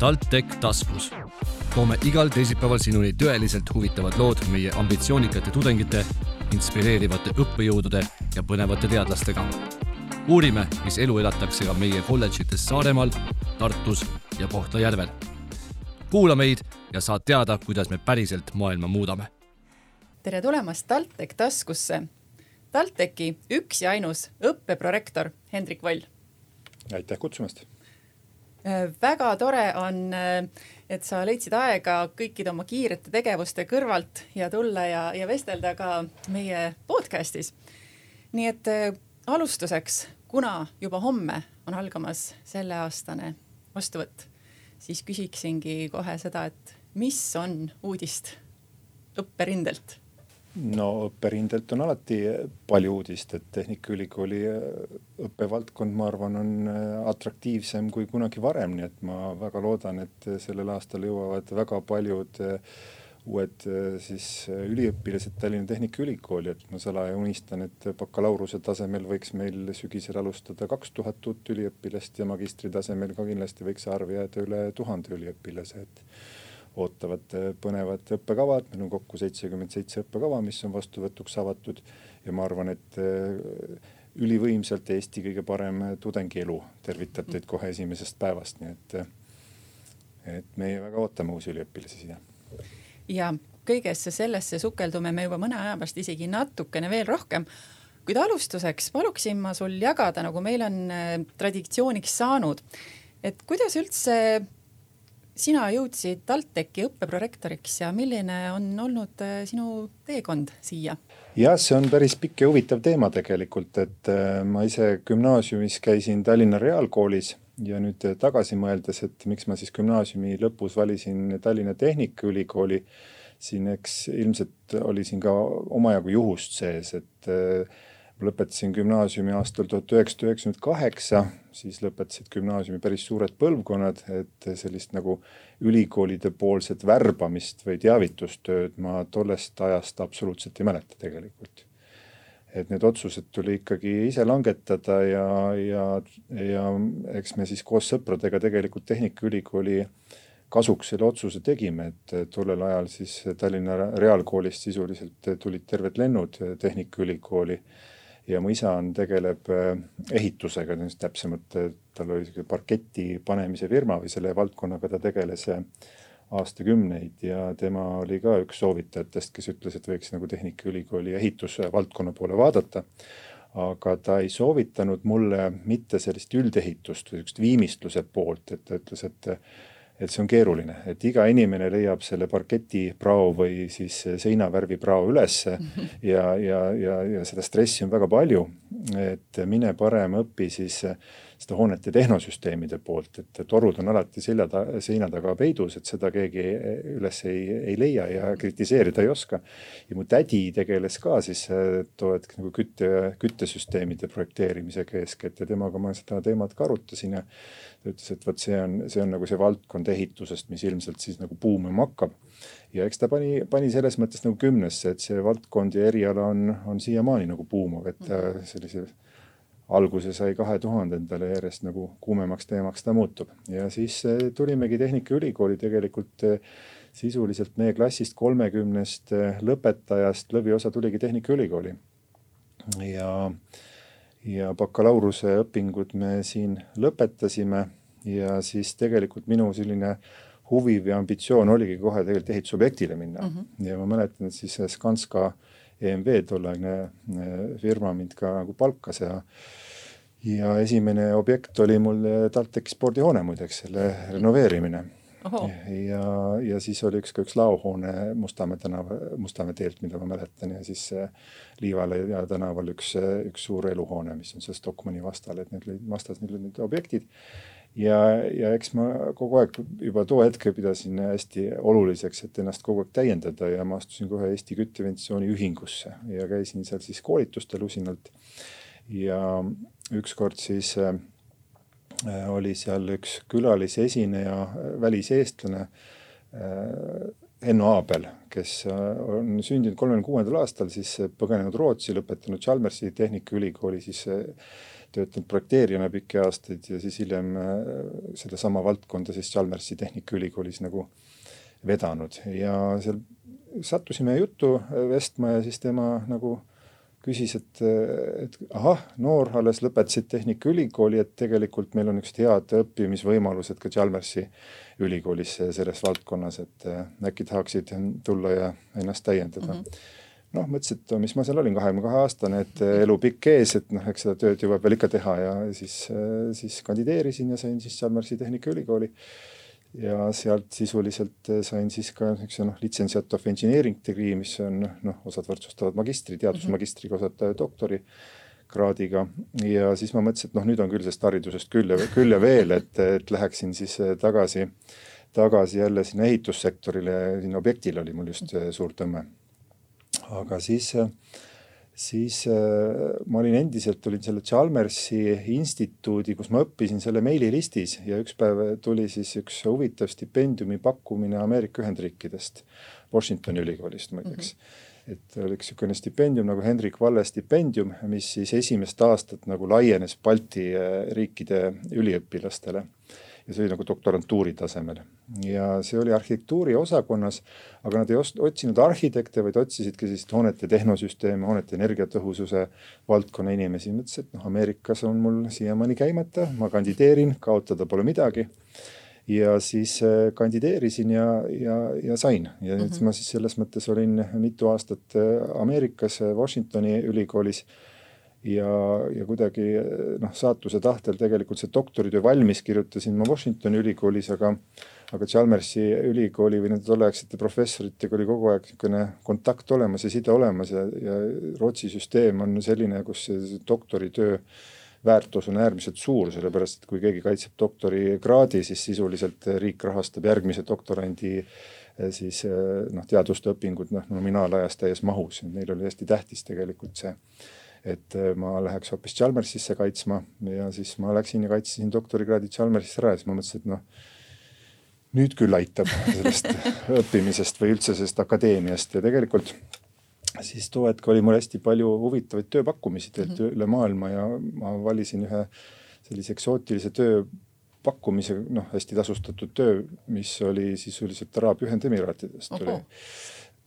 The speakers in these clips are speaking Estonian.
TalTech taskus. toome igal teisipäeval sinuni tõeliselt huvitavad lood meie ambitsioonikate tudengite, inspireerivate õppejõudude ja põnevate teadlastega. uurime, mis elu elatakse ka meie kolledžites Saaremaal, Tartus ja Kohtla-Järvel. kuula meid ja saad teada, kuidas me päriselt maailma muudame. tere tulemast TalTech taskusse. TalTechi üks ja ainus õppeprorektor Hendrik Voll. aitäh kutsumast väga tore on, äh, et sa leidsid aega kõikide oma kiirete tegevuste kõrvalt ja tulla ja, ja vestelda ka meie podcast'is. nii et äh, alustuseks, kuna juba homme on algamas selleaastane vastuvõtt, siis küsiksingi kohe seda, et mis on uudist õpperindelt no õpperindelt on alati palju uudist, et Tehnikaülikooli äh, õppevaldkond, ma arvan, on äh, atraktiivsem kui kunagi varem, nii et ma väga loodan, et sellel aastal jõuavad väga paljud äh, uued siis üliõpilased Tallinna Tehnikaülikooli, et ma salaja unistan, et bakalaureuse tasemel võiks meil sügisel alustada kaks tuhat uut üliõpilast ja magistri tasemel ka kindlasti võiks arv jääda üle tuhande üliõpilase, et ootavad äh, põnevad õppekavad, meil on kokku seitsekümmend seitse õppekava, mis on vastuvõtuks avatud ja ma arvan, et äh, ülivõimsalt Eesti kõige parem tudengielu tervitab teid kohe esimesest päevast, nii et, äh, et meie väga ootame uusi üliõpilasi siia. ja kõigesse sellesse sukeldume me juba mõne aja pärast isegi natukene veel rohkem kuid alustuseks paluksin ma sul jagada, nagu meil on traditsiooniks saanud, et kuidas üldse sina jõudsid TalTechi õppeprorektoriks ja milline on olnud äh, sinu teekond siia? jah, see on päris pikk ja huvitav teema tegelikult, et äh, ma ise gümnaasiumis käisin Tallinna Reaalkoolis ja nüüd tagasi mõeldes, et miks ma siis gümnaasiumi lõpus valisin Tallinna Tehnikaülikooli, siin eks ilmselt oli siin ka omajagu juhust sees, et äh, lõpetasin gümnaasiumi aastal tuhat üheksasada üheksakümmend kaheksa, siis lõpetasid gümnaasiumi päris suured põlvkonnad, et sellist nagu ülikoolide poolset värbamist või teavitustööd ma tollest ajast absoluutselt ei mäleta tegelikult. et need otsused tuli ikkagi ise langetada ja, ja, ja eks me siis koos sõpradega tegelikult Tehnikaülikooli kasuks selle otsuse tegime, et tollel ajal siis Tallinna Reaalkoolist sisuliselt tulid terved lennud Tehnikaülikooli ja mu isa on, tegeleb äh, ehitusega, täpsemalt äh, tal oli sihuke parketi panemise firma või selle valdkonnaga ta tegeles äh, aastakümneid ja tema oli ka üks soovitajatest, kes ütles, et võiks nagu Tehnikaülikooli ehitusvaldkonna poole vaadata. aga ta ei soovitanud mulle mitte sellist üldehitust või sihukest viimistluse poolt, et ta ütles, et et see on keeruline, et iga inimene leiab selle parketiprao või siis seinavärviprao ülesse ja, ja, ja, ja seda stressi on väga palju. et mine parem õpi siis seda hoonete tehnosüsteemide poolt, et torud on alati selja ta, seina taga peidus, et seda keegi üles ei, ei leia ja kritiseerida ei oska. ja mu tädi tegeles ka siis too hetk nagu kütte, küttesüsteemide projekteerimisega eeskätt ja temaga ma seda teemat ka arutasin ja ta ütles, et vot see on, see on nagu see valdkond ehitusest, mis ilmselt siis nagu buumima hakkab. ja eks ta pani, pani selles mõttes nagu kümnesse, et see valdkond ja eriala on, on siiamaani nagu buumav, et mhm. sellise alguse sai kahe tuhandendal ja järjest nagu kuumemaks teemaks ta muutub ja siis eh, tulimegi Tehnikaülikooli tegelikult eh, sisuliselt meie klassist kolmekümnest eh, lõpetajast lõviosa tuligi Tehnikaülikooli. ja ja bakalaureuseõpingud me siin lõpetasime ja siis tegelikult minu selline huvi või ambitsioon oligi kohe tegelikult ehitusobjektile minna mm. -hmm. ja ma mäletan, et siis Skanska EMV, tolleaegne eh, firma mind ka nagu palkas ja ja esimene objekt oli mul TalTechi spordihoone muideks, selle renoveerimine ja, ja siis oli üks ka üks laohoone Mustamäe tänava, Mustamäe teelt, mida ma mäletan ja siis Liivale ja tänaval üks, üks suur eluhoone, mis on seal Stockmanni vastal, et need olid vastas, need olid need objektid. Ja, ja eks ma kogu aeg juba too hetk pidasin hästi oluliseks, et ennast kogu aeg täiendada ja ma astusin kohe Eesti Kütteventsiooni Ühingusse ja käisin seal siis koolitustel usinalt. ja ükskord siis äh, Äh, oli seal üks külalisesineja, äh, väliseestlane äh, Henno Aabel, kes on sündinud kolmekümne kuuendal aastal, siis põgenenud Rootsi, lõpetanud Chalmersi Tehnikaülikooli, siis töötanud projekteerijana pikki aastaid ja siis hiljem sedasama valdkonda siis Chalmersi Tehnikaülikoolis nagu vedanud ja seal sattusime juttu vestma ja siis tema nagu küsis, et, et ahah, noor, alles lõpetasid Tehnikaülikooli, et tegelikult meil on niisugused head õppimisvõimalused ka Chalmersi ülikoolis selles valdkonnas, et äkki tahaksid tulla ja ennast täiendada mm. -hmm noh, mõtlesin, et mis ma seal olin, kahekümne kahe aastane, et elu pikk ees, et noh, eks seda tööd jõuab veel ikka teha ja siis, siis kandideerisin ja sain siis Chalmersi Tehnikaülikooli ja sealt sisuliselt eh, sain siis ka niisuguse noh, litsensiat of engineering degree, mis on noh, osad võrdsustavad magistri, teadusmagistriga, osad doktori kraadiga ja siis ma mõtlesin, et noh, nüüd on küll sellest haridusest küll ja küll ja veel, et, et läheksin siis eh, tagasi, tagasi jälle sinna ehitussektorile, sinna objektile oli mul just eh, suur tõmme. Aga siis äh, siis äh, ma olin endiselt, olin selle Chalmersi instituudi, kus ma õppisin selle meililistis. Ja üks päev tuli siis üks huvitav stipendiumi pakkumine Ameerika Ühendriikidest, Washingtoni ülikoolist muideks. Mm. -hmm et oli üks niisugune stipendium nagu Hendrik Valle stipendium, mis siis esimest aastat nagu laienes Balti äh, riikide üliõpilastele ja see oli nagu doktorantuuri tasemel. ja see oli arhitektuuri osakonnas, aga nad ei otsinud arhitekte, vaid otsisidki sellist hoonete tehnosüsteeme, hoonete energiatõhususe valdkonna inimesi. mõtlesin, et noh, Ameerikas on mul siiamaani käimata, ma kandideerin, kaotada pole midagi ja siis äh, kandideerisin ja, ja, ja sain ja mm -hmm. ma siis selles mõttes olin mitu aastat äh, Ameerikas Washingtoni ülikoolis ja, ja kuidagi noh, saatuse tahtel tegelikult see doktoritöö valmis kirjutasin ma Washingtoni ülikoolis, aga aga Chalmersi ülikooli või nende tolleaegsete professoritega oli kogu aeg niisugune kontakt olemas ja side olemas ja, ja Rootsi süsteem on selline, kus see doktoritöö väärtus on äärmiselt suur, sellepärast et kui keegi kaitseb doktorikraadi, siis sisuliselt riik rahastab järgmise doktorandi siis noh, teaduste õpingud noh, nominaalajas täies mahus, neil oli hästi tähtis tegelikult see et äh, ma läheks hoopis Chalmersisse kaitsma ja siis ma läksin ja kaitsesin doktorikraadi Chalmersis ära ja siis ma mõtlesin, et noh, nüüd küll aitab sellest õppimisest või üldse sellest akadeemiast. Ja tegelikult siis too hetk oli mul hästi palju huvitavaid tööpakkumisi mm -hmm. üle maailma ja ma valisin ühe sellise eksootilise töö pakkumise, noh, hästi tasustatud töö, mis oli sisuliselt Araabia Ühendemiraatidest oli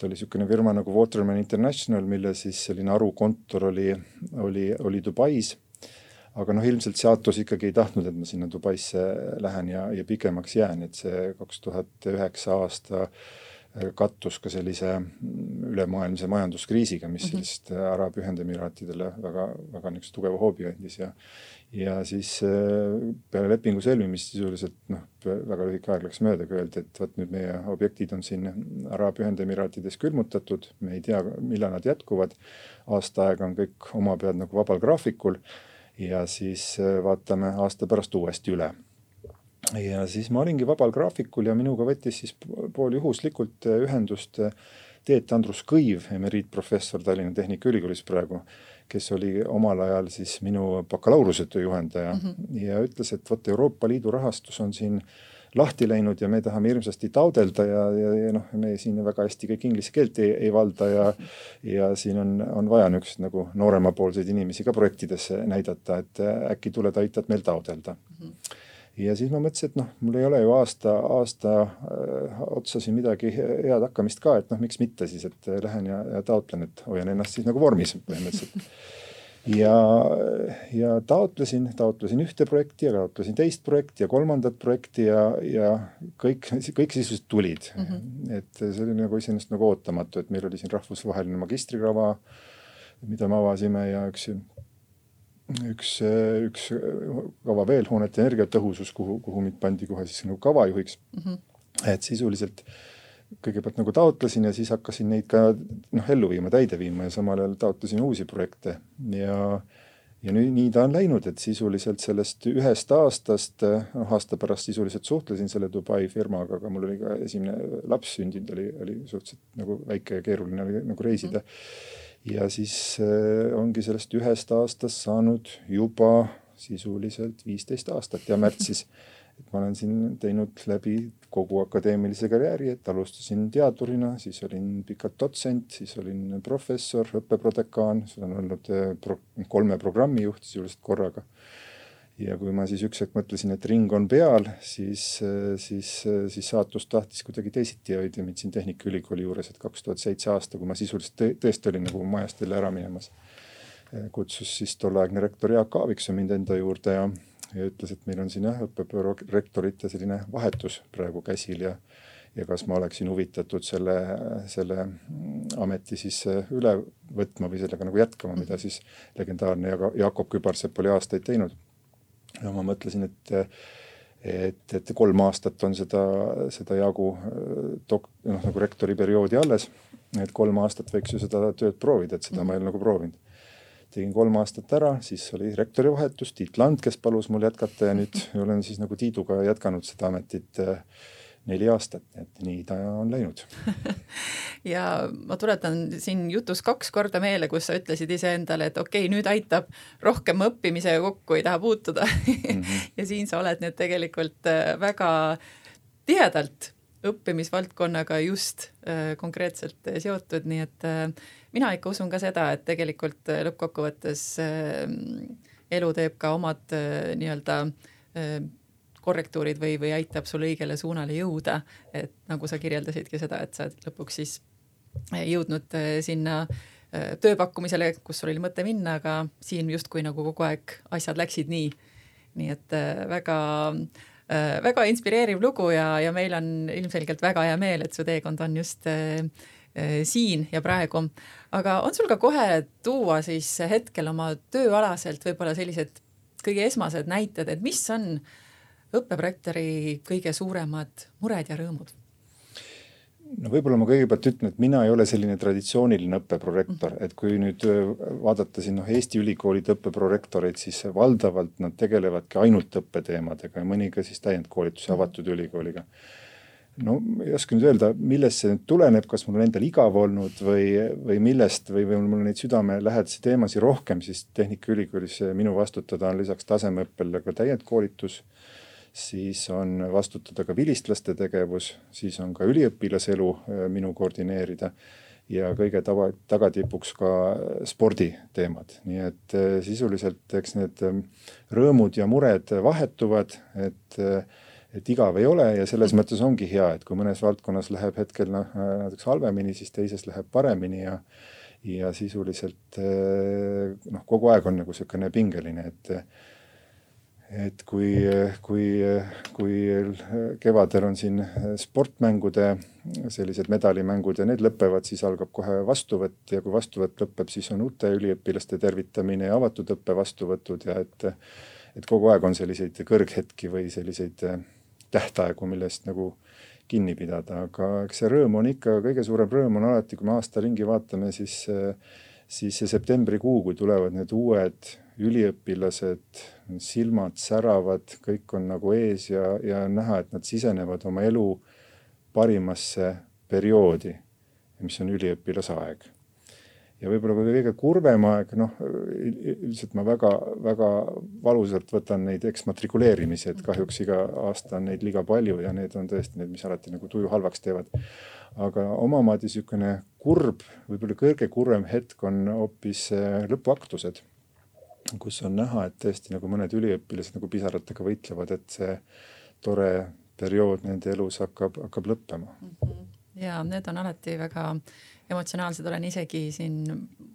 et oli niisugune firma nagu Waterman International, mille siis selline harukontor oli, oli, oli Dubais. aga noh, ilmselt saatus ikkagi ei tahtnud, et ma sinna Dubaisse lähen ja, ja pikemaks jään, et see kaks tuhat üheksa aasta kattus ka sellise ülemaailmse majanduskriisiga, mis mm -hmm. sellist Araabia Ühendemiraatidele väga, väga niisuguse tugeva hoobi andis ja ja siis äh, peale lepingu sõlmimist sisuliselt noh, väga lühike aeg läks mööda, kui öeldi, et vot nüüd meie objektid on siin Araabia Ühendemiraatides külmutatud, me ei tea, millal nad jätkuvad. aasta aega on kõik omapead nagu vabal graafikul ja siis äh, vaatame aasta pärast uuesti üle ja siis ma olingi vabal graafikul ja minuga võttis siis pooljuhuslikult äh, ühendust Teet Andrus Kõiv, emeriitprofessor Tallinna Tehnikaülikoolis praegu kes oli omal ajal siis minu bakalaureusetöö juhendaja mm -hmm. ja ütles, et vot Euroopa Liidu rahastus on siin lahti läinud ja me tahame hirmsasti taodelda ja, ja, ja noh, me siin väga hästi kõik inglise keelt ei, ei valda ja ja siin on, on vaja niisuguseid nagu nooremapoolseid inimesi ka projektidesse näidata, et äkki tuled, aitad meil taodelda mm. -hmm ja siis ma mõtlesin, et noh, mul ei ole ju aasta, aasta äh, otsa siin midagi head hakkamist ka, et noh, miks mitte siis, et lähen ja, ja taotlen, et hoian ennast siis nagu vormis põhimõtteliselt. ja, ja taotlesin, taotlesin ühte projekti ja taotlesin teist projekti ja kolmandat projekti ja, ja kõik, kõik sisuliselt tulid mm. -hmm. et see oli nagu iseenesest nagu ootamatu, et meil oli siin rahvusvaheline magistrikrava, mida me avasime ja üks üks, üks kava veel, hoonete energiatõhusus, kuhu, kuhu mind pandi kohe siis nagu kavajuhiks mm. -hmm. et sisuliselt kõigepealt nagu taotlesin ja siis hakkasin neid ka noh, ellu viima, täide viima ja samal ajal taotlesin uusi projekte ja ja nüüd nii ta on läinud, et sisuliselt sellest ühest aastast, noh aasta pärast sisuliselt suhtlesin selle Dubai firmaga, aga mul oli ka esimene laps sündinud, oli, oli suhteliselt nagu väike ja keeruline oli nagu reisida mm. -hmm ja siis äh, ongi sellest ühest aastast saanud juba sisuliselt viisteist aastat ja märtsis et ma olen siin teinud läbi kogu akadeemilise karjääri, et alustasin teadurina, siis olin pikalt dotsent, siis olin professor, õppeprodekaan, siis olen olnud eh, pro kolme programmi juht sisuliselt korraga. Ja kui ma siis üks hetk mõtlesin, et ring on peal, siis, siis, siis saatus tahtis kuidagi teisiti hoida mind siin Tehnikaülikooli juures, et kaks tuhat seitse aasta, kui ma sisuliselt tõesti olin nagu majast jälle ära minemas, kutsus siis tolleaegne rektor Jaak Aaviksoo mind enda juurde ja ja ütles, et meil on siin jah, õppebüroo rektorite selline vahetus praegu käsil ja ja kas ma oleksin huvitatud selle, selle ameti siis üle võtma või sellega nagu jätkama, mida siis legendaarne Jakob Kübarsepp oli aastaid teinud. Ja ma mõtlesin, et et, et kolm aastat on seda, seda jagu äh, dok-, noh nagu rektori perioodi alles, et kolm aastat võiks ju seda tööd proovida, et seda ma ei ole nagu proovinud. Tegin kolm aastat ära, siis oli rektori vahetus, Tiit Land, kes palus mul jätkata ja nüüd olen siis nagu Tiiduga jätkanud seda ametit äh, neli aastat, et nii ta on läinud ja ma tuletan siin jutus kaks korda meelde, kus sa ütlesid iseendale, et okei okay,, nüüd aitab rohkem õppimisega kokku, ei taha puutuda mm. -hmm. ja siin sa oled nüüd tegelikult äh, väga tihedalt õppimisvaldkonnaga just äh, konkreetselt seotud, nii et mina ikka usun ka seda, et tegelikult äh, lõppkokkuvõttes äh, elu teeb ka omad äh, nii-öelda korrektuurid või, või aitab sul õigele suunale jõuda, et nagu sa kirjeldasidki seda, et sa lõpuks siis jõudnud sinna tööpakkumisele, kus sul oli mõte minna, aga siin justkui nagu kogu aeg asjad läksid nii. nii et väga väga inspireeriv lugu ja, ja meil on ilmselgelt väga hea meel, et su teekond on just äh, Äh, siin ja praegu. aga on sul ka kohe tuua siis hetkel oma tööalaselt võib-olla sellised kõige esmased näited, et mis on õppeprorektori kõige suuremad mured ja rõõmud? no võib-olla ma kõigepealt ütlen, et mina ei ole selline traditsiooniline õppeprorektor, mhm. et kui nüüd äh, vaadata siin noh, Eesti ülikoolide õppeprorektoreid, siis valdavalt nad tegelevadki ainult õppeteemadega ja mõni ka siis täiendkoolituse mhm. avatud ülikooliga no ei oska nüüd öelda, millest see nüüd tuleneb, kas mul on endal igav olnud või, või millest või, või mul on neid südamelähedasi teemasid rohkem, siis Tehnikaülikoolis minu vastutada on lisaks tasemeõppele ka täiendkoolitus, siis on vastutada ka vilistlaste tegevus, siis on ka üliõpilaselu äh, minu koordineerida ja kõige tava, tagatipuks ka sporditeemad, nii et äh, sisuliselt eks need ähm, rõõmud ja mured vahetuvad, et äh, et igav ei ole ja selles mõttes ongi hea, et kui mõnes valdkonnas läheb hetkel noh, näiteks halvemini, siis teises läheb paremini ja ja sisuliselt noh, kogu aeg on nagu niisugune pingeline, et et kui, kui, kui kevadel on siin sportmängude sellised medalimängud ja need lõpevad, siis algab kohe vastuvõtt ja kui vastuvõtt lõpeb, siis on uute üliõpilaste tervitamine ja avatud õppe vastuvõtud ja et et kogu aeg on selliseid kõrghetki või selliseid tähtaegu, millest nagu kinni pidada, aga eks see rõõm on ikka, kõige suurem rõõm on alati, kui me aasta ringi vaatame, siis, siis see septembrikuu, kui tulevad need uued üliõpilased, silmad säravad, kõik on nagu ees ja, ja näha, et nad sisenevad oma elu parimasse perioodi, mis on üliõpilasaeg ja võib-olla kõige kurvem aeg, noh üldiselt ma väga-väga valusalt võtan neid eksmatrikuleerimisi, et kahjuks iga aasta on neid liiga palju ja need on tõesti need, mis alati nagu tuju halvaks teevad. aga omamoodi niisugune kurb, võib-olla kõige kurvem hetk on hoopis äh, lõpuaktused, kus on näha, et tõesti nagu mõned üliõpilased nagu pisaratega võitlevad, et see tore periood nende elus hakkab, hakkab lõppema mm. -hmm. ja need on alati väga emotsionaalsed, olen isegi siin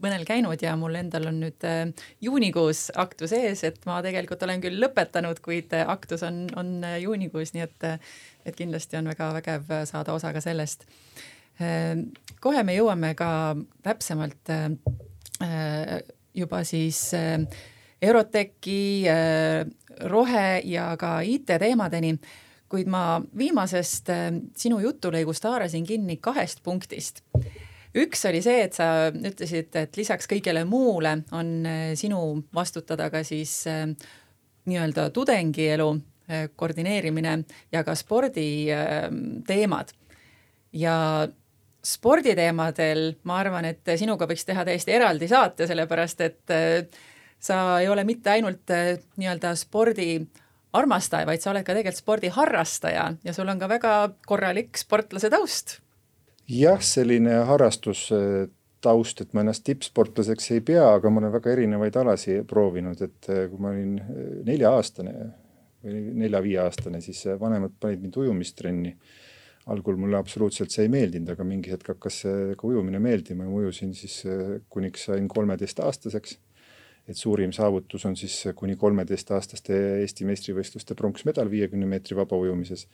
mõnel käinud ja mul endal on nüüd äh, juunikuus aktus ees, et ma tegelikult olen küll lõpetanud, kuid äh, aktus on, on äh, juunikuus, nii et, et kindlasti on väga vägev saada osa ka sellest. kohe me jõuame ka täpsemalt juba siis Euroteki, rohe ja ka IT teemadeni kuid ma viimasest sinu jutulõigust haarasin kinni kahest punktist üks oli see, et sa ütlesid, et lisaks kõigele muule on äh, sinu vastutada ka siis äh, nii-öelda tudengielu äh, koordineerimine ja ka sporditeemad. ja sporditeemadel ma arvan, et sinuga võiks teha täiesti eraldi saate, sellepärast et sa ei ole mitte ainult nii-öelda spordi armastaja, vaid sa oled ka tegelikult spordiharrastaja ja sul on ka väga korralik sportlase taust. jah, selline harrastus taust, et ma ennast tippsportlaseks ei pea, aga ma olen väga erinevaid alasi proovinud, et kui ma olin nelja-aastane või nelja-viieaastane, siis vanemad panid mind ujumistrenni. Algul mulle absoluutselt see ei meeldinud, aga mingi hetk hakkas ka ujumine meeldima ja ma ujusin siis kuniks sain kolmeteistaastaseks et suurim saavutus on siis kuni kolmeteistaastaste Eesti meistrivõistluste pronksmedal viiekümne meetri vabaujumises.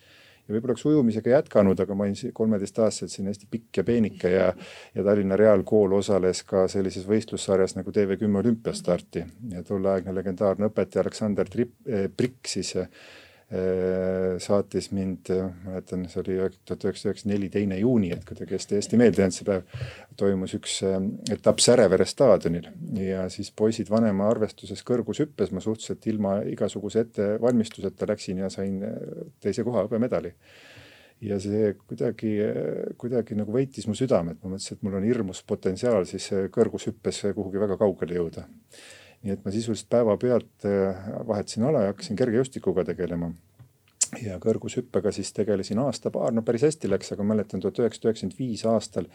ja võib-olla oleks ujumisega jätkanud, aga ma olin kolmeteistaastaselt selline hästi pikk ja peenike ja, ja Tallinna Reaalkool osales ka sellises võistlussarjas nagu TV10 olümpiastarti ja tolleaegne legendaarne õpetaja Aleksander eh, Prikk siis Äh, saatis mind, äh, mäletan, see oli tuhat üheksasada üheksakümmend neli, teine juuni, et kuidagi hästi hästi meelde jäänud see päev. toimus üks äh, etapp Särevere staadionil ja siis poisid vanema arvestuses kõrgushüppes ma suhteliselt ilma igasuguse ettevalmistuseta läksin ja sain teise koha hõbemedali ja see kuidagi, kuidagi nagu võitis mu südamet, ma mõtlesin, et mul on hirmus potentsiaal siis kõrgushüppes kuhugi väga kaugele jõuda nii et ma sisuliselt päevapealt äh, vahetasin ala ja hakkasin kergejõustikuga tegelema. ja kõrgushüppega siis tegelesin aasta-paar, no päris hästi läks, aga mäletan tuhat üheksasada üheksakümmend viis aastal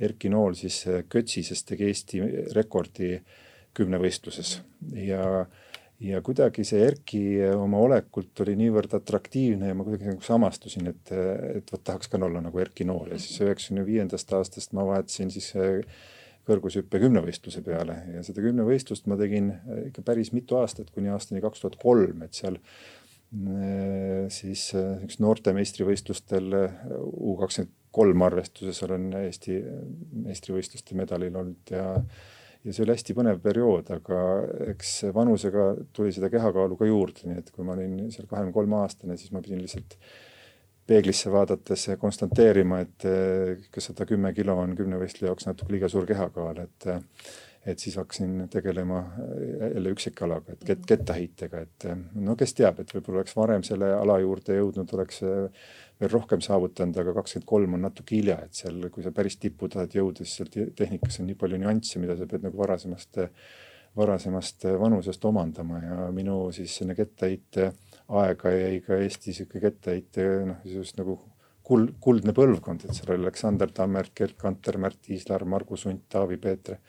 Erki Nool siis äh, Kötsises tegi Eesti rekordi kümnevõistluses ja ja kuidagi see Erki oma olekult oli niivõrd atraktiivne ja ma kuidagi nagu samastusin, et, et vot tahaks ka olla nagu Erki Nool ja siis üheksakümne viiendast aastast ma vahetasin siis äh, kõrgushüppe kümnevõistluse peale. Ja seda kümnevõistlust ma tegin äh, ikka päris mitu aastat, kuni aastani kaks tuhat kolm, et seal äh, siis äh, üks noorte meistrivõistlustel U kakskümmend kolm arvestuses olen Eesti meistrivõistluste medalil olnud ja ja see oli hästi põnev periood, aga eks vanusega tuli seda kehakaalu ka juurde, nii et kui ma olin seal kahekümne kolme aastane, siis ma pidin lihtsalt peeglisse vaadates konstanteerima, et ikka sada kümme kilo on kümnevõistleja jaoks natuke liiga suur kehakaal, et et siis hakkasin tegelema jälle üksikalaga, et kett, kettaheitega, et no kes teab, et võib-olla oleks varem selle ala juurde jõudnud, oleks veel rohkem saavutanud, aga kakskümmend kolm on natuke hilja, et seal, kui sa päris tippu tahad jõuda, siis seal tehnikas on nii palju nüansse, mida sa pead nagu varasemast, varasemast vanusest omandama ja minu siis selline kettaheite aega jäi ka Eesti sihuke kettaheite noh, just nagu kuld, kuldne põlvkond, et seal oli Aleksander Tammert, Gerd Kanter, Märt Iislar, Margus Unt, Taavi Peetre.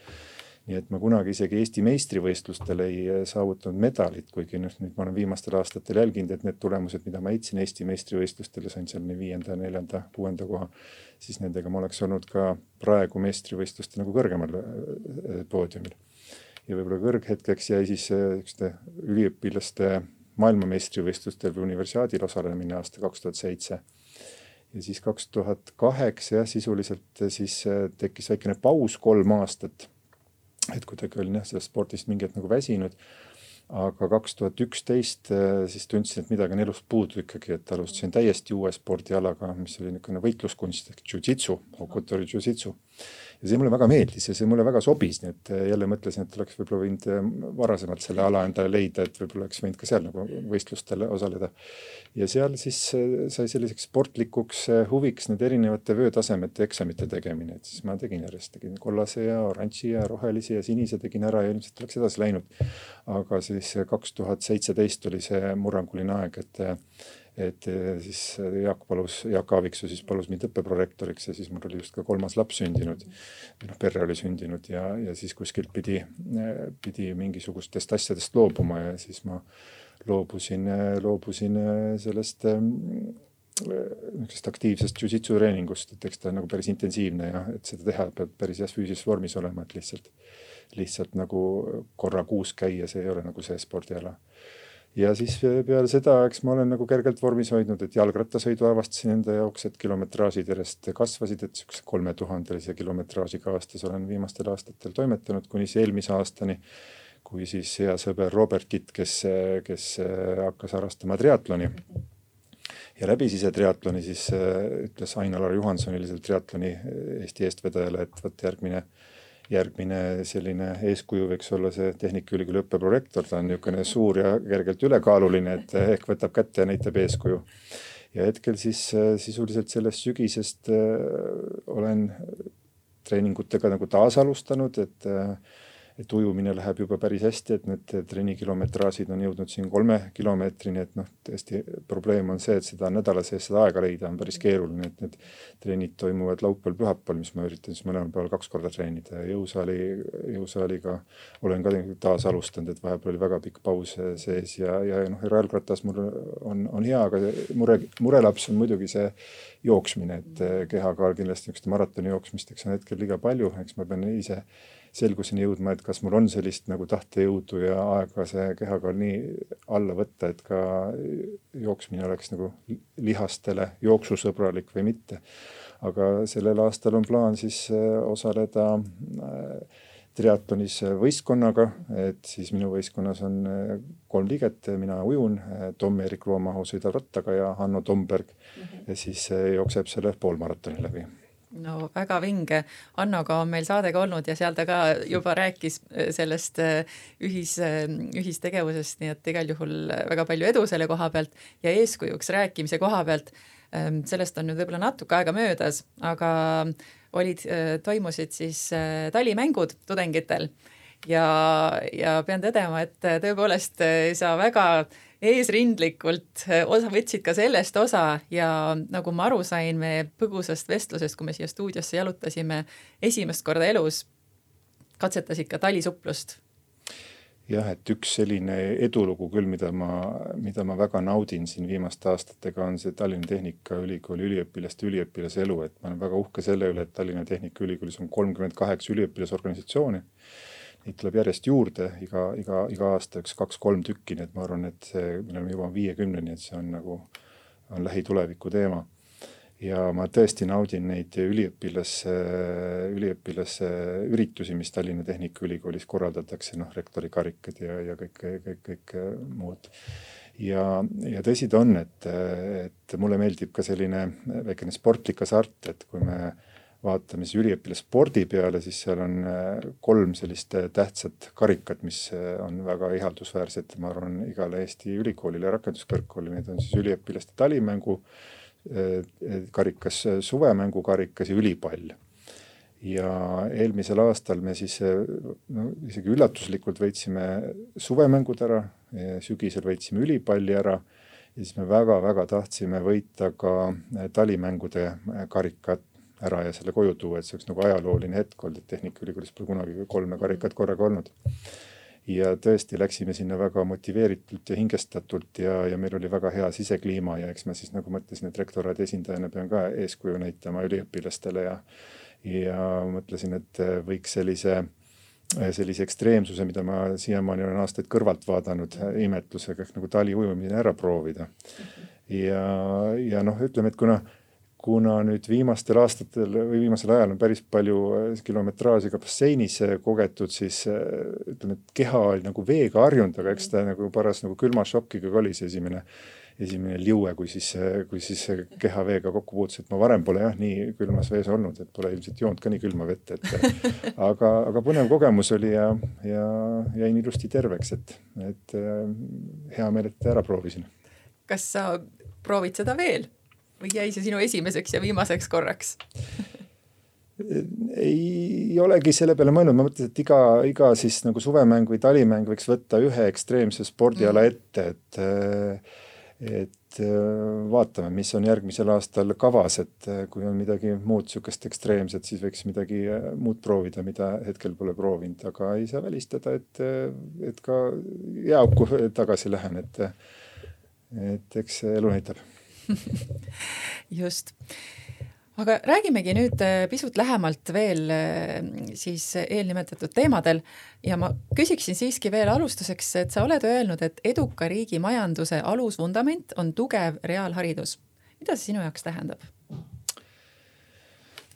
nii et ma kunagi isegi Eesti meistrivõistlustel ei eh, saavutanud medalit, kuigi noh, nüüd ma olen viimastel aastatel jälginud, et need tulemused, mida ma heitsin Eesti meistrivõistlustel ja sain seal nii viienda, neljanda, kuuenda koha, siis nendega ma oleks olnud ka praegu meistrivõistluste nagu kõrgemal eh, poodiumil. ja võib-olla kõrghetkeks jäi siis niisuguste üliõpilaste maailmameistrivõistlustel või universiaadil osalemine aasta kaks tuhat seitse. ja siis kaks tuhat kaheksa jah, sisuliselt siis äh, tekkis väikene paus kolm aastat. et kuidagi olin jah, sellest spordist mingi hetk nagu väsinud aga kaks tuhat üksteist äh, siis tundsin, et midagi on elust puudu ikkagi, et alustasin täiesti uue spordialaga, mis oli niisugune võitluskunst ehk jujitsu, okutori jujitsu ja see mulle väga meeldis ja see mulle väga sobis, nii et äh, jälle mõtlesin, et oleks võib-olla võinud äh, varasemalt selle ala endale leida, et võib-olla oleks võinud ka seal nagu võistlustel osaleda. ja seal siis äh, sai selliseks sportlikuks huviks need erinevate vöötasemete eksamite tegemine, et siis ma tegin järjest, tegin kollase ja oranži ja rohelisi ja sinise tegin ära ja ilmselt oleks edasi läinud. aga siis kaks tuhat seitseteist oli see murranguline aeg, et et eh, siis eh, Jaak palus, Jaak Aaviksoo siis palus mind õppeprorektoriks ja siis mul oli just ka kolmas laps sündinud. noh, perre oli sündinud ja, ja siis kuskilt pidi, eh, pidi mingisugustest asjadest loobuma ja siis ma loobusin, loobusin sellest niisugusest aktiivsest jujitsu treeningust, et eks ta nagu päris intensiivne ja et seda teha peab päris heas füüsilises vormis olema, et lihtsalt, lihtsalt nagu korra kuus käia, see ei ole nagu see spordiala ja siis peale seda, eks ma olen nagu kergelt vormis hoidnud, et jalgrattasõidu avastasin enda jaoks, et kilometraažid järjest kasvasid, et siukse kolmetuhandelise kilometraažiga aastas olen viimastel aastatel toimetanud kuni siis eelmise aastani. kui siis hea sõber Robert Kitt, kes, kes hakkas harrastama triatloni ja läbis ise triatloni, siis ütles Ain-Alar Juhansonile, seal triatloni Eesti eestvedajale, et vot järgmine järgmine selline eeskuju võiks olla see Tehnikaülikooli õppeprorektor, ta on niisugune suur ja kergelt ülekaaluline, et ehk võtab kätte ja näitab eeskuju. ja hetkel siis sisuliselt sellest sügisest äh, olen treeningutega nagu taasalustanud, et äh, et ujumine läheb juba päris hästi, et need trennikilometraažid on jõudnud siin kolme kilomeetrini, et noh, tõesti probleem on see, et seda nädala sees seda aega leida on päris keeruline, et need trennid toimuvad laupäeval-pühapäeval, mis ma üritan siis mõlemal päeval kaks korda treenida. Ja jõusaali, jõusaaliga olen ka taas alustanud, et vahepeal oli väga pikk paus sees ja, ja noh, jalgratas mul on, on hea, aga mure, murelaps on muidugi see jooksmine, et kehakaal kindlasti niisuguste maratoni jooksmisteks on hetkel liiga palju, eks ma pean ise selguseni jõudma, et kas mul on sellist nagu tahtejõudu ja aega see kehakaal nii alla võtta, et ka jooksmine oleks nagu lihastele jooksusõbralik või mitte. aga sellel aastal on plaan siis äh, osaleda äh, triatlonis võistkonnaga, et siis minu võistkonnas on äh, kolm liiget, mina ujun, Tom-Erik Loomahu sõidab rattaga ja Hanno Tomberg mm -hmm. ja siis jookseb selle poolmaratoni läbi no väga vinge. Annoga on meil saade ka olnud ja seal ta ka juba rääkis äh, sellest äh, ühis, äh, ühistegevusest, nii et igal juhul väga palju edu selle koha pealt ja eeskujuks rääkimise koha pealt. Ähm, sellest on nüüd võib-olla natuke aega möödas, aga olid, toimusid siis talimängud tudengitel ja, ja pean tõdema, et tõepoolest sa väga eesrindlikult, eh, osa võtsid ka sellest osa ja nagu ma aru sain meie põgusast vestlusest, kui me siia stuudiosse jalutasime esimest korda elus, katsetasid ka talisuplust jah, et üks selline edulugu küll, mida ma, mida ma väga naudin siin viimaste aastatega, on see Tallinna Tehnikaülikooli üliõpilaste üliõpilase elu, et ma olen väga uhke selle üle, et Tallinna Tehnikaülikoolis on kolmkümmend kaheksa üliõpilasorganisatsiooni neid tuleb järjest juurde iga, iga, iga aasta üks kaks-kolm tükki, nii et ma arvan, et see, me oleme jõuame viiekümneni, et see on nagu, on lähituleviku teema. ja ma tõesti naudin neid üliõpilase, üliõpilase üritusi, mis Tallinna Tehnikaülikoolis korraldatakse, noh, rektori karikad ja, ja kõik, kõik, kõik muud ja, ja tõsi ta on, et, et mulle meeldib ka selline väikene sportlik hasart, et kui me vaatame siis üliõpilasspordi peale, siis seal on äh, kolm sellist äh, tähtsat karikat, mis äh, on väga ihaldusväärsed, ma arvan, igale Eesti ülikoolile rakenduskõrgkoolile, need on siis üliõpilaste talimängu karikas, suvemängu karikas ja ülipall. ja eelmisel aastal me siis no isegi üllatuslikult võitsime suvemängud ära, sügisel võitsime ülipalli ära ja siis me väga-väga tahtsime võita ka talimängude karikat ära ja selle koju tuua, et see oleks nagu ajalooline hetk olnud, et Tehnikaülikoolis pole kunagi kolme karikat korraga olnud. ja tõesti läksime sinna väga motiveeritult ja hingestatult ja, ja meil oli väga hea sisekliima ja eks ma siis nagu mõtlesin, et rektoraadi esindajana pean ka eeskuju näitama üliõpilastele ja, ja mõtlesin, et võiks sellise sellise ekstreemsuse, mida ma siiamaani olen aastaid kõrvalt vaadanud imetlusega ehk nagu taliujumine ära proovida. ja, ja noh, ütleme, et kuna kuna nüüd viimastel aastatel või viimasel ajal on päris palju äh, kilometraaži ka basseinis äh, kogetud, siis äh, ütleme, et keha oli nagu veega harjunud, aga eks ta nagu paras nagu külmašokiga ka oli see esimene, esimene liue, kui siis, kui siis keha veega kokku puutus, et ma varem pole jah nii külmas vees olnud, et pole ilmselt joonud ka nii külma vett, et aga, aga põnev kogemus oli ja, ja jäin ilusti terveks, et, et hea meel, et ära proovisin. kas sa proovid seda veel? Või jäi see sinu esimeseks ja viimaseks korraks? Ei olegi selle peale mõelnud, ma mõtlesin, et iga, iga siis nagu suvemäng või talimäng võiks võtta ühe ekstreemse spordiala mm. ette, et et vaatame, mis on järgmisel aastal kavas, et kui on midagi muud niisugust ekstreemset, siis võiks midagi muud proovida, mida hetkel pole proovinud, aga ei saa välistada, et, et ka jääauku tagasi lähen, et et eks elu näitab just aga räägimegi nüüd äh, pisut lähemalt veel äh, siis eelnimetatud teemadel ja ma küsiksin siiski veel alustuseks, et sa oled öelnud, et eduka riigi majanduse alusvundament on tugev reaalharidus. mida see sinu jaoks tähendab?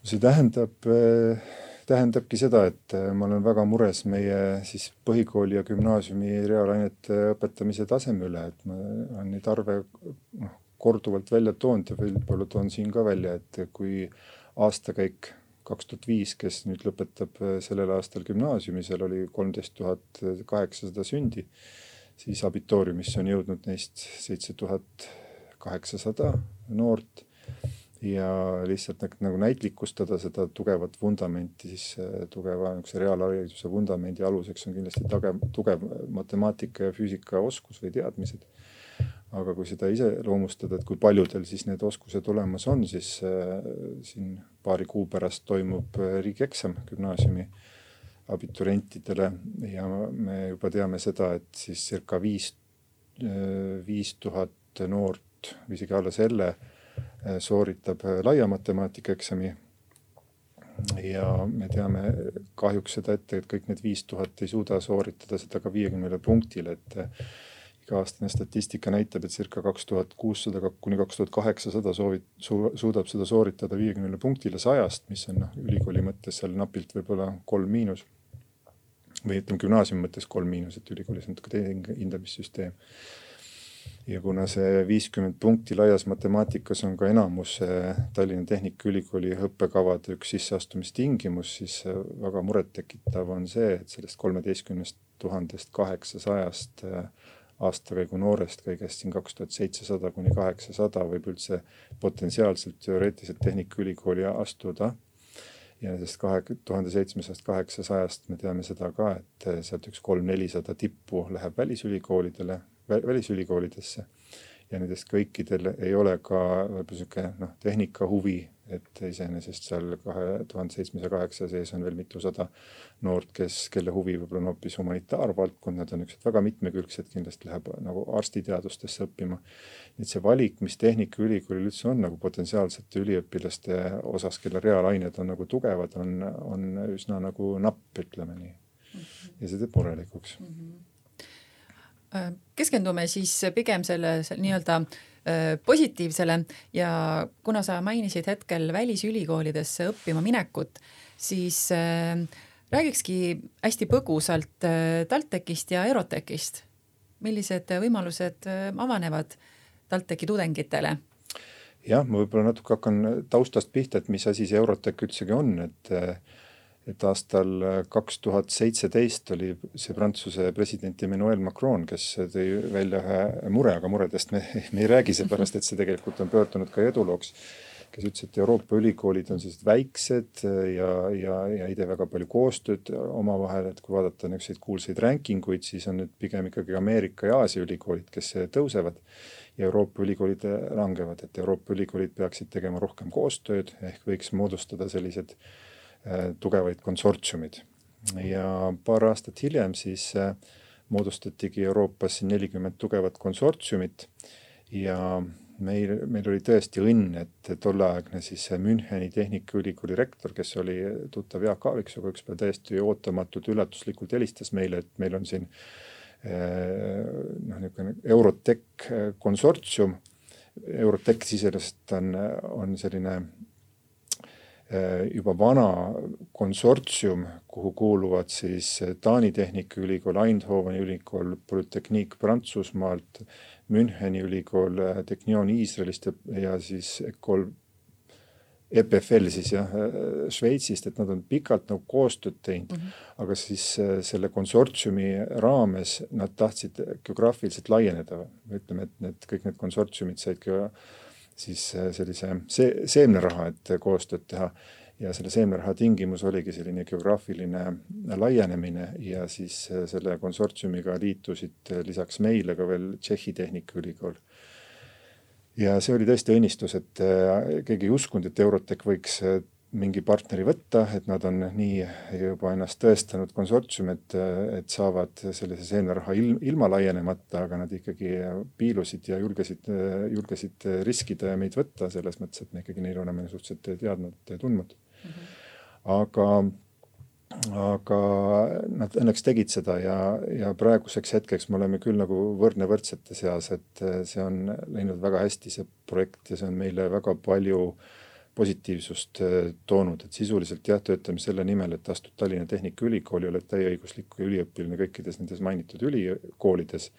see tähendab, äh, tähendabki seda, et ma olen väga mures meie siis põhikooli ja gümnaasiumi reaalainete õpetamise taseme üle, et ma olen neid arve noh, korduvalt välja toonud ja võib-olla toon siin ka välja, et kui aastakäik kaks tuhat viis, kes nüüd lõpetab äh, sellel aastal gümnaasiumi, seal oli kolmteist tuhat kaheksasada sündi, siis abitooriumisse on jõudnud neist seitse tuhat kaheksasada noort ja lihtsalt nagu näitlikustada seda tugevat vundamenti, siis tugeva niisuguse reaalhariduse vundamendi aluseks on kindlasti tugev, tugev matemaatika ja füüsika oskus või teadmised. Aga kui seda iseloomustada, et kui paljudel siis need oskused olemas on, siis äh, siin paari kuu pärast toimub riigieksam gümnaasiumi abiturientidele ja me juba teame seda, et siis circa viis, viis tuhat noort või isegi alla selle Äh, sooritab äh, laia matemaatika eksami. ja me teame kahjuks seda ette, et kõik need viis tuhat ei suuda sooritada seda ka viiekümnele punktile, et äh, iga-aastane statistika näitab, et circa kaks tuhat kuussada kuni kaks tuhat kaheksasada soovid su,, suudab seda sooritada viiekümnele punktile sajast, mis on noh, ülikooli mõttes seal napilt võib-olla kolm miinus. või ütleme gümnaasiumi mõttes kolm miinus, et ülikoolis natuke teine hindamissüsteem ja kuna see viiskümmend punkti laias matemaatikas on ka enamus Tallinna Tehnikaülikooli õppekavade üks sisseastumistingimus, siis väga murettekitav on see, et sellest kolmeteistkümnest tuhandest kaheksasajast äh, aastakäigu noorest kõigest siin kaks tuhat seitsesada kuni kaheksasada võib üldse potentsiaalselt teoreetiliselt Tehnikaülikooli astuda. Ja nendest kahe tuhande seitsmesajast kaheksasajast me teame seda ka, et sealt üks kolm-nelisada tippu läheb välisülikoolidele välisülikoolidesse. Ja nendest kõikidel ei ole ka võib-olla sihuke noh, tehnika huvi, et iseenesest seal kahe tuhande seitsmesaja kaheksa sees on veel mitusada noort, kes, kelle huvi võib-olla on hoopis humanitaarvaldkond, nad on niisugused väga mitmekülgsed, kindlasti läheb nagu arstiteadustesse õppima. et see valik, mis Tehnikaülikoolil üldse on nagu potentsiaalsete üliõpilaste osas, kelle reaalained on nagu tugevad, on, on üsna nagu napp, ütleme nii. ja see teeb murelikuks mm. -hmm keskendume siis pigem selle, selle nii-öelda äh, positiivsele ja kuna sa mainisid hetkel välisülikoolidesse õppima minekut, siis äh, räägikski hästi põgusalt TalTechist ja Eurotechist. millised võimalused avanevad TalTechi tudengitele? jah, ma võib-olla natuke hakkan taustast pihta, et mis asi see Eurotech üldsegi on, et et aastal äh, kaks tuhat seitseteist oli see Prantsuse president Emmanuel Macron, kes tõi välja ühe mure, aga muredest me, me ei räägi, seepärast et see tegelikult on pöördunud ka edulooks. kes ütles, et Euroopa ülikoolid on sellised väiksed ja, ja, ja ei tee väga palju koostööd omavahel, et kui vaadata niisuguseid kuulsaid ranking uid, siis on need pigem ikkagi Ameerika ja Aasia ülikoolid, kes tõusevad ja Euroopa ülikoolid langevad, et Euroopa ülikoolid peaksid tegema rohkem koostööd ehk võiks moodustada sellised äh, Äh, tugevaid konsortsiumid ja paar aastat hiljem siis äh, moodustatigi Euroopas nelikümmend tugevat konsortsiumit ja meil, meil oli tõesti õnn, et tolleaegne siis Müncheni Tehnikaülikooli rektor, kes oli tuttav Jaak Aaviksooga, üks päev täiesti ootamatult üllatuslikult helistas meile, et meil on siin äh, noh, niisugune Eurotech konsortsium. Eurotech iseenesest on, on selline Äh, juba vana konsortsium, kuhu kuuluvad siis Taani Tehnikaülikool, Eindhoveni ülikool, Polütehniik Prantsusmaalt, Müncheni ülikool, Technion Iisraelist ja, siis Ecole EPFL siis jah, Šveitsist, et nad on pikalt nagu koostööd teinud mm, -hmm. aga siis äh, selle konsortsiumi raames nad tahtsid geograafiliselt laieneda. ütleme, et need kõik need konsortsiumid said ka siis äh, sellise see, seemneraha, et koostööd teha. ja selle seemneraha tingimus oligi selline geograafiline laienemine ja siis äh, selle konsortsiumiga liitusid äh, lisaks meile ka veel Tšehhi Tehnikaülikool ja see oli tõesti õnnistus, et keegi ei uskunud, et Eurotech võiks mingi partneri võtta, et nad on nii juba ennast tõestanud konsortsium, et, et saavad sellise seeneraha ilm, ilma laienemata, aga nad ikkagi piilusid ja julgesid, julgesid riskida ja meid võtta selles mõttes, et me ikkagi neile oleme suhteliselt teadnud ja tundnud mm. -hmm. aga, aga nad õnneks tegid seda ja, ja praeguseks hetkeks me oleme küll nagu võrdne võrdsete seas, et see on läinud väga hästi, see projekt ja see on meile väga palju äh, positiivsust äh, toonud, et sisuliselt jah, töötame selle nimel, et astud Tallinna Tehnikaülikooli, oled täieõiguslik üliõpilane kõikides nendes mainitud ülikoolides.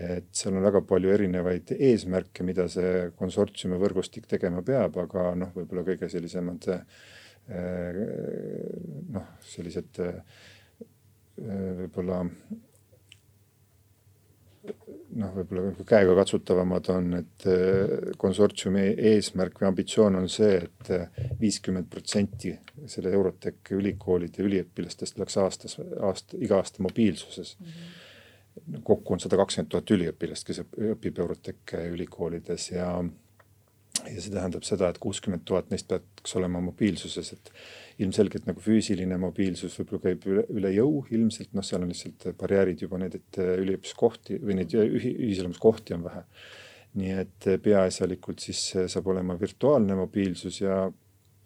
et seal on väga palju erinevaid eesmärke, mida see konsortsiumi võrgustik tegema peab, aga noh, võib-olla kõige sellisemad äh, noh, sellised äh, võib-olla noh, võib-olla käega katsutavamad on, et konsortsiumi eesmärk või ambitsioon on see et, et viiskümmend protsenti selle Eurotech ülikoolide üliõpilastest läks aastas, aasta, iga aasta mobiilsuses mm. -hmm. kokku on sada kakskümmend tuhat üliõpilast, kes õpib Eurotech ülikoolides ja ja see tähendab seda, et kuuskümmend tuhat neist peaks olema mobiilsuses, et ilmselgelt nagu füüsiline mobiilsus võib-olla käib üle, üle jõu, ilmselt noh, seal on lihtsalt barjäärid juba need, et üliõpilaskohti või neid ühiselamuskohti on vähe. nii et peaasjalikult siis saab olema virtuaalne mobiilsus ja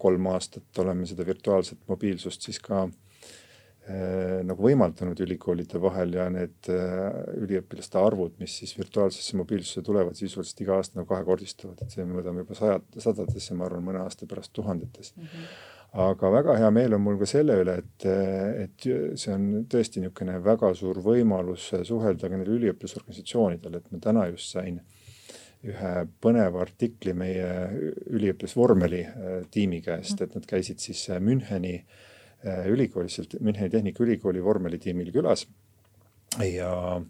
kolm aastat oleme seda virtuaalset mobiilsust siis ka äh, nagu võimaldanud ülikoolide vahel ja need äh, üliõpilaste arvud, mis siis virtuaalsesse mobiilsusse tulevad, sisuliselt iga aasta nagu kahekordistuvad, et see me mõõdame juba sajad, sadadesse, ma arvan, mõne aasta pärast tuhandetes mm. -hmm aga väga hea meel on mul ka selle üle, et, et see on tõesti niisugune väga suur võimalus suhelda ka nendele üliõpilasorganisatsioonidele, et ma täna just sain ühe põneva artikli meie üliõpilasvormeli äh, tiimi käest, et nad käisid siis äh, Müncheni äh, ülikoolis, Müncheni Tehnikaülikooli vormelitiimil külas. Ja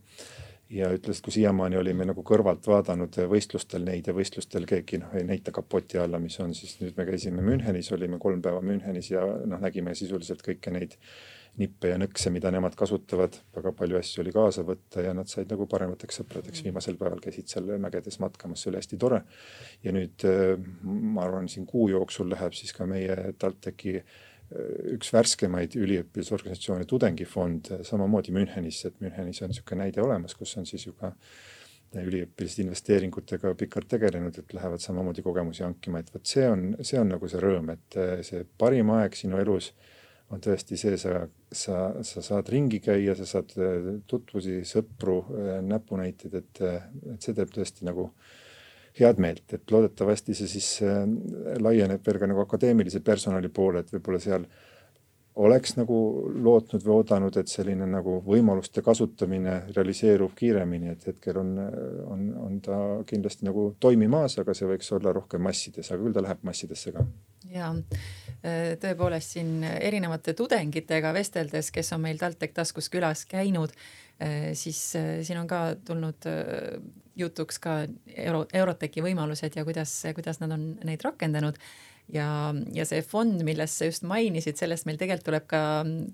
ja ütles, kui siiamaani olime nagu kõrvalt vaadanud võistlustel neid ja võistlustel keegi noh ei näita kapoti alla, mis on, siis nüüd me käisime Münchenis, olime kolm päeva Münchenis ja noh, nägime sisuliselt kõiki neid nippe ja nõkse, mida nemad kasutavad, väga palju asju oli kaasa võtta ja nad said nagu paremateks sõpradeks. viimasel päeval käisid seal mägedes matkamas, see oli hästi tore. ja nüüd ma arvan, siin kuu jooksul läheb siis ka meie TalTechi üks värskemaid üliõpilasorganisatsioone Tudengifond samamoodi Münchenisse, et Münchenis on niisugune näide olemas, kus on siis juba üliõpilased investeeringutega pikalt tegelenud, et lähevad samamoodi kogemusi hankima, et vot see on, see on nagu see rõõm, et see parim aeg sinu elus on tõesti see, sa, sa, sa saad ringi käia, sa saad tutvusi, sõpru, näpunäiteid, et, et see teeb tõesti nagu äh, head meelt, et loodetavasti see siis äh, laieneb veel ka nagu akadeemilise personali poole, et võib-olla seal oleks nagu lootnud või oodanud, et selline nagu võimaluste kasutamine realiseerub kiiremini, et hetkel on, on, on ta kindlasti nagu toimimas, aga see võiks olla rohkem massides, aga küll ta läheb massidesse ka. ja äh, tõepoolest siin erinevate tudengitega vesteldes, kes on meil TalTech taskus külas käinud, äh, siis siin on ka tulnud jutuks ka euro, Eurotechi võimalused ja kuidas, kuidas nad on neid rakendanud. ja, ja see fond, millest sa just mainisid, sellest meil tegelikult tuleb ka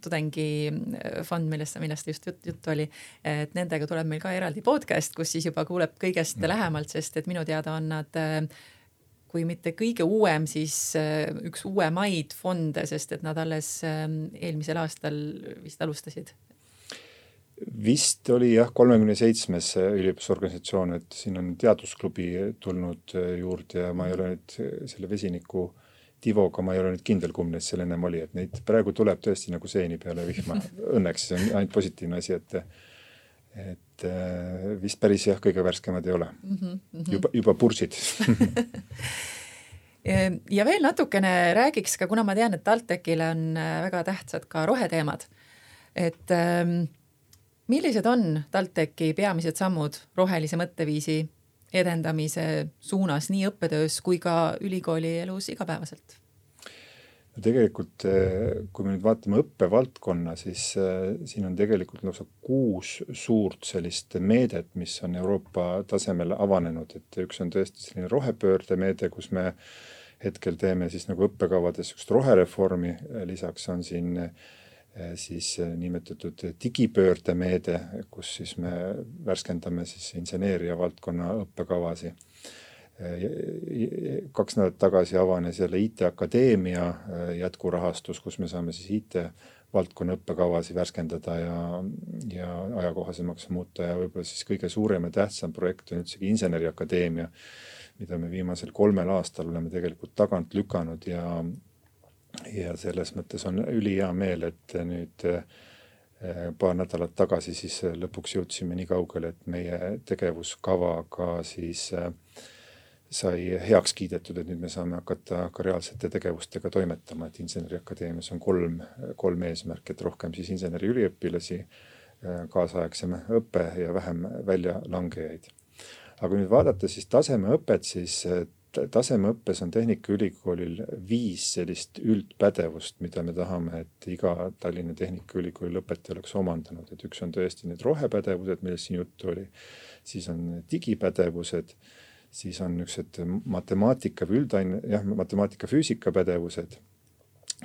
tudengifond, millest, millest just jutt, juttu oli. et nendega tuleb meil ka eraldi podcast, kus siis juba kuuleb kõigest mm. lähemalt, sest et minu teada on nad kui mitte kõige uuem, siis üks uuemaid fonde, sest et nad alles eelmisel aastal vist alustasid vist oli jah, kolmekümne seitsmes üliõpilasorganisatsioon, et siin on teadusklubi tulnud äh, juurde ja ma ei ole nüüd selle vesiniku Tivoga ma ei ole nüüd kindel, kumb neist seal ennem oli, et neid praegu tuleb tõesti nagu seeni peale vihma. Õnneks see on ainult positiivne asi, et, et äh, vist päris jah, kõige värskemad ei ole mm. -hmm. juba, juba pursid ja veel natukene räägiks ka, kuna ma tean, et TalTechile on äh, väga tähtsad ka roheteemad, et ähm, millised on TalTechi peamised sammud rohelise mõtteviisi edendamise suunas nii õppetöös kui ka ülikooli elus igapäevaselt? no tegelikult, eh, kui me nüüd vaatame õppevaldkonna, siis äh, siin on tegelikult lausa kuus suurt sellist meedet, mis on Euroopa tasemel avanenud, et üks on tõesti selline rohepöörde meede, kus me hetkel teeme siis nagu õppekavades niisugust rohereformi, lisaks on siin äh, Eh, siis eh, nimetatud digipöördemeede, kus siis me värskendame siis inseneeria valdkonna õppekavasid. Eh, kaks nädalat tagasi avanes jälle IT Akadeemia jätkurahastus, kus me saame siis IT valdkonna õppekavasid värskendada ja, ja ajakohasemaks muuta ja võib-olla siis kõige suurem ja tähtsam projekt on üldsegi Inseneriakadeemia, mida me viimasel kolmel aastal oleme tegelikult tagant lükanud ja ja selles mõttes on ülihea meel, et nüüd eh, paar nädalat tagasi siis lõpuks jõudsime nii kaugele, et meie tegevuskava ka siis eh, sai heaks kiidetud, et nüüd me saame hakata ka reaalsete tegevustega toimetama, et Inseneriakadeemias on kolm, kolm eesmärki, et rohkem siis inseneriüliõpilasi, kaasaegsem õpe ja vähem väljalangejaid. aga nüüd vaadata siis tasemeõpet, siis tasemeõppes on Tehnikaülikoolil viis sellist üldpädevust, mida me tahame, et iga Tallinna Tehnikaülikooli lõpetaja oleks omandanud, et üks on tõesti need rohepädevused, millest siin juttu oli, siis on digipädevused, siis on niisugused matemaatika või üldaine, jah, matemaatika-füüsika pädevused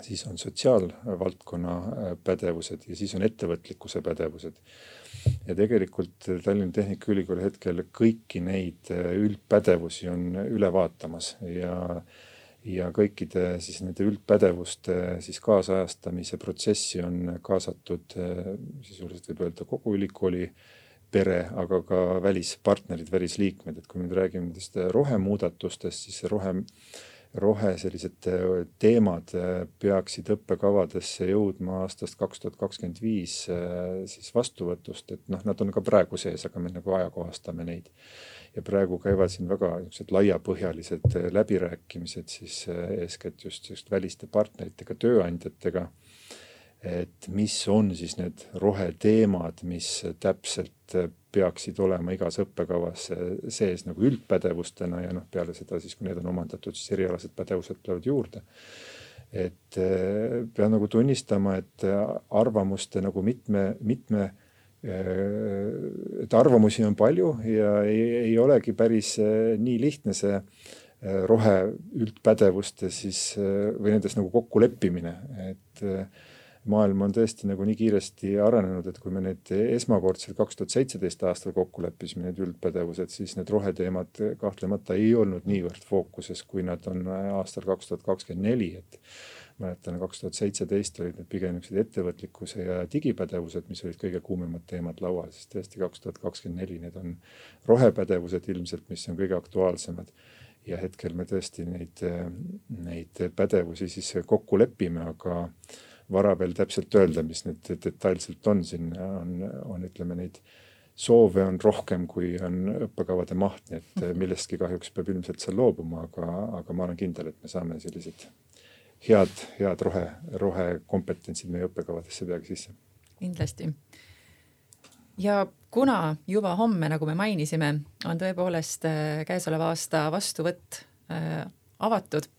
siis on sotsiaalvaldkonna pädevused ja siis on ettevõtlikkuse pädevused. Ja tegelikult Tallinna Tehnikaülikool hetkel kõiki neid äh, üldpädevusi on üle vaatamas ja, ja kõikide siis nende üldpädevuste siis kaasajastamise protsessi on kaasatud äh, sisuliselt võib öelda kogu ülikooli pere, aga ka välispartnerid, välisliikmed, et kui me nüüd räägime nendest rohemuudatustest, siis rohe rohe sellised teemad peaksid õppekavadesse jõudma aastast kaks tuhat kakskümmend viis siis vastuvõtust, et noh, nad on ka praegu sees, aga me nagu ajakohastame neid. ja praegu käivad siin väga niisugused laiapõhjalised läbirääkimised siis eeskätt just, just väliste partneritega, tööandjatega et mis on siis need roheteemad, mis täpselt peaksid olema igas õppekavas sees nagu üldpädevustena ja noh, peale seda siis, kui need on omandatud, siis erialased pädevused tulevad juurde. et eh, pean nagu tunnistama, et arvamuste nagu mitme, mitme eh, et arvamusi on palju ja ei, ei olegi päris eh, nii lihtne see rohe üldpädevuste siis või nendes nagu kokkuleppimine, et maailm on tõesti nagu nii kiiresti arenenud, et kui me need esmakordselt kaks tuhat seitseteist aastal kokku leppisime, need üldpädevused, siis need roheteemad kahtlemata ei olnud niivõrd fookuses, kui nad on aastal kaks tuhat kakskümmend neli, et mäletan, kaks tuhat seitseteist olid need pigem niisugused ettevõtlikkuse ja digipädevused, mis olid kõige kuumemad teemad laual, siis tõesti kaks tuhat kakskümmend neli, need on rohepädevused ilmselt, mis on kõige aktuaalsemad. Ja hetkel me tõesti neid, neid pädevusi siis kokku lepime, aga vara veel täpselt öelda, mis need detailselt on, siin on, on ütleme neid soove on rohkem, kui on õppekavade maht, nii et mhm. millestki kahjuks peab ilmselt seal loobuma, aga, aga ma olen kindel, et me saame sellised head, head rohe, rohekompetentsid meie õppekavadesse peagi sisse. kindlasti. ja kuna juba homme, nagu me mainisime, on tõepoolest äh, käesoleva aasta vastuvõtt äh, avatud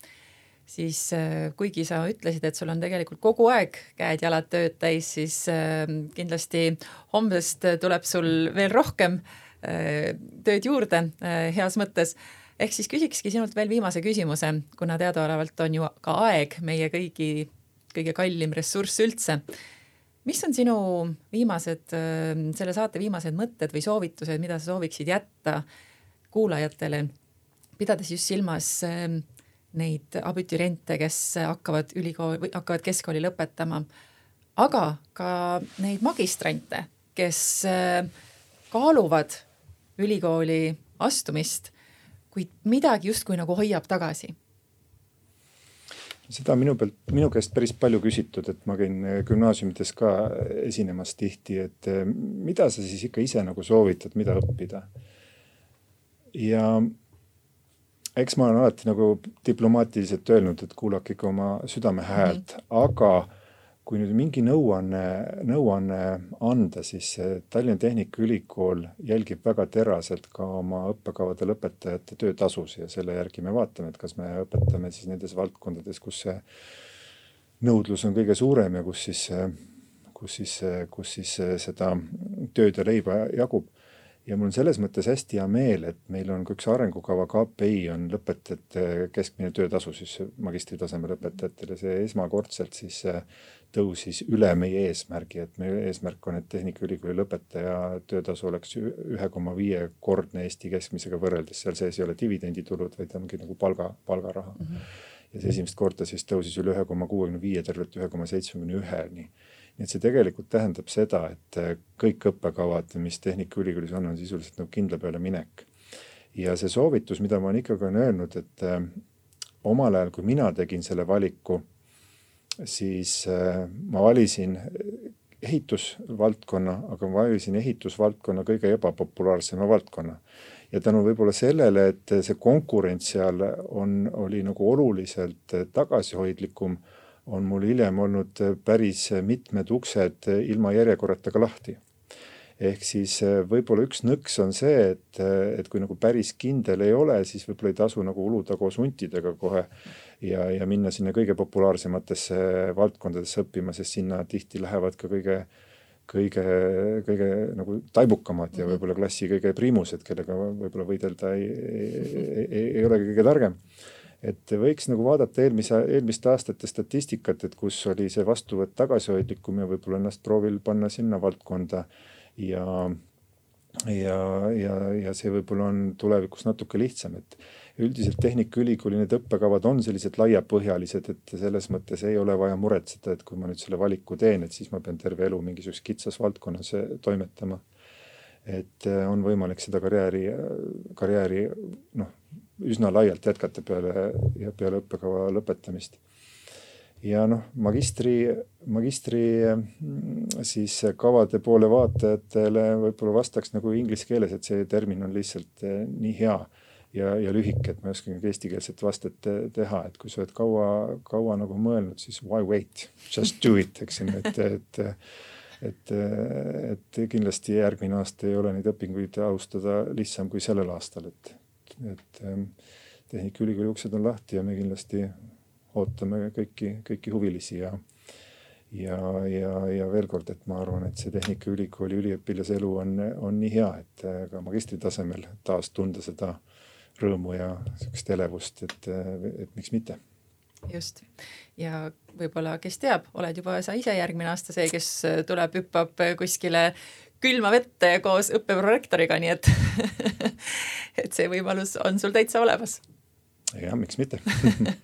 siis äh, kuigi sa ütlesid, et sul on tegelikult kogu aeg käed-jalad tööd täis, siis äh, kindlasti homsest tuleb sul veel rohkem äh, tööd juurde heas mõttes. ehk siis küsikski sinult veel viimase küsimuse, kuna teadaolevalt on ju ka aeg meie kõigi kõige kallim ressurss üldse. mis on sinu viimased, selle saate viimased mõtted või soovitused, mida sa sooviksid jätta kuulajatele, pidades just silmas neid abituriente, kes hakkavad ülikooli või hakkavad keskkooli lõpetama, aga ka neid magistrante, kes äh, kaaluvad ülikooli astumist, kuid midagi justkui nagu hoiab tagasi seda minu pealt, minu käest päris palju küsitud, et ma käin äh, gümnaasiumides ka esinemas tihti, et äh, mida sa siis ikka ise nagu soovitad, mida õppida. ja eks ma olen alati nagu diplomaatiliselt öelnud, et kuulake ikka oma südame häält mm, -hmm. aga kui nüüd mingi nõuanne, nõuanne anda, siis Tallinna Tehnikaülikool jälgib väga teraselt ka oma õppekavade lõpetajate töötasusid ja selle järgi me vaatame, et kas me õpetame siis nendes valdkondades, kus see nõudlus on kõige suurem ja kus siis, kus siis, kus siis seda tööd ja leiba jagub ja mul on selles mõttes hästi hea meel, et meil on ka üks arengukava KPI on lõpetajate keskmine töötasu siis magistritaseme lõpetajatele, see esmakordselt siis äh, tõusis üle meie eesmärgi, et meie eesmärk on, et Tehnikaülikooli lõpetaja töötasu oleks ühe koma viie kordne Eesti keskmisega võrreldes, seal sees ei ole dividenditulud, vaid ongi nagu palga, palgaraha mm. -hmm. ja see esimest korda siis tõusis üle ühe koma kuuekümne viie, tervelt ühe koma seitsmekümne üheni nii et see tegelikult tähendab seda, et äh, kõik õppekavad, mis Tehnikaülikoolis on, on sisuliselt nagu kindla peale minek. ja see soovitus, mida ma olen ikkagi on öelnud, et äh, omal ajal, kui mina tegin selle valiku, siis äh, ma valisin ehitusvaldkonna, aga ma valisin ehitusvaldkonna kõige ebapopulaarsema valdkonna ja tänu võib-olla sellele, et see konkurents seal on, oli nagu oluliselt tagasihoidlikum on mul hiljem olnud päris mitmed uksed ilma järjekorrata ka lahti. ehk siis võib-olla üks nõks on see, et, et kui nagu päris kindel ei ole, siis võib-olla ei tasu nagu uluda koos huntidega kohe ja, ja minna sinna kõige populaarsematesse valdkondadesse õppima, sest sinna tihti lähevad ka kõige kõige, kõige nagu taibukamad ja mhm. võib-olla klassi kõige priimused, kellega võib-olla võidelda ei, ei, ei, ei ole kõige targem et võiks nagu vaadata eelmise, eelmiste aastate statistikat, et kus oli see vastuvõtt tagasihoidlikum ja võib-olla ennast proovil panna sinna valdkonda ja ja, ja, ja see võib-olla on tulevikus natuke lihtsam, et üldiselt Tehnikaülikooli need õppekavad on sellised laiapõhjalised, et selles mõttes ei ole vaja muretseda, et kui ma nüüd selle valiku teen, et siis ma pean terve elu mingisuguses kitsas valdkonnas toimetama. et on võimalik seda karjääri, karjääri noh, üsna laialt jätkata peale ja peale õppekava lõpetamist. ja noh, magistri, magistri mm, siis kavade poole vaatajatele võib-olla vastaks nagu inglise keeles, et see termin on lihtsalt eh, nii hea ja, ja lühike, et ma ei oskagi eestikeelset vastet teha, et kui sa oled kaua, kaua nagu mõelnud, siis why wait, just do it, eks ju, et, et et, et kindlasti järgmine aasta ei ole neid õpinguid alustada lihtsam kui sellel aastal, et et ähm, Tehnikaülikooli uksed on lahti ja me kindlasti ootame kõiki, kõiki huvilisi ja ja, ja, ja veel kord, et ma arvan, et see Tehnikaülikooli üliõpilase elu on, on nii hea, et äh, ka magistritasemel taas tunda seda rõõmu ja sihukest elevust, et, äh, et miks mitte. just ja võib-olla, kes teab, oled juba sa ise järgmine aasta see, kes tuleb, hüppab kuskile külma vette koos õppeprorektoriga, nii et et see võimalus on sul täitsa olemas. jah, miks mitte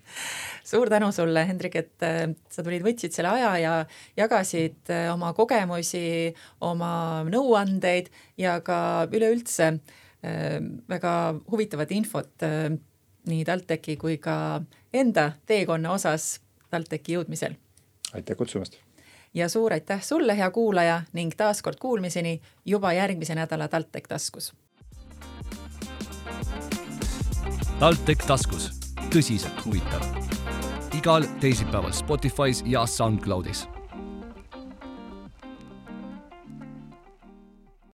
suur tänu sulle, Hendrik, et äh, sa tulid, võtsid selle aja ja jagasid äh, oma kogemusi, oma nõuandeid ja ka üleüldse äh, väga huvitavat infot nii TalTechi kui ka enda teekonna osas TalTechi jõudmisel. aitäh kutsumast ja suur aitäh sulle, hea kuulaja ning taaskord kuulmiseni juba järgmise nädala TalTech taskus. TalTech taskus, tõsiselt huvitav. igal teisipäeval Spotify's ja SoundCloudis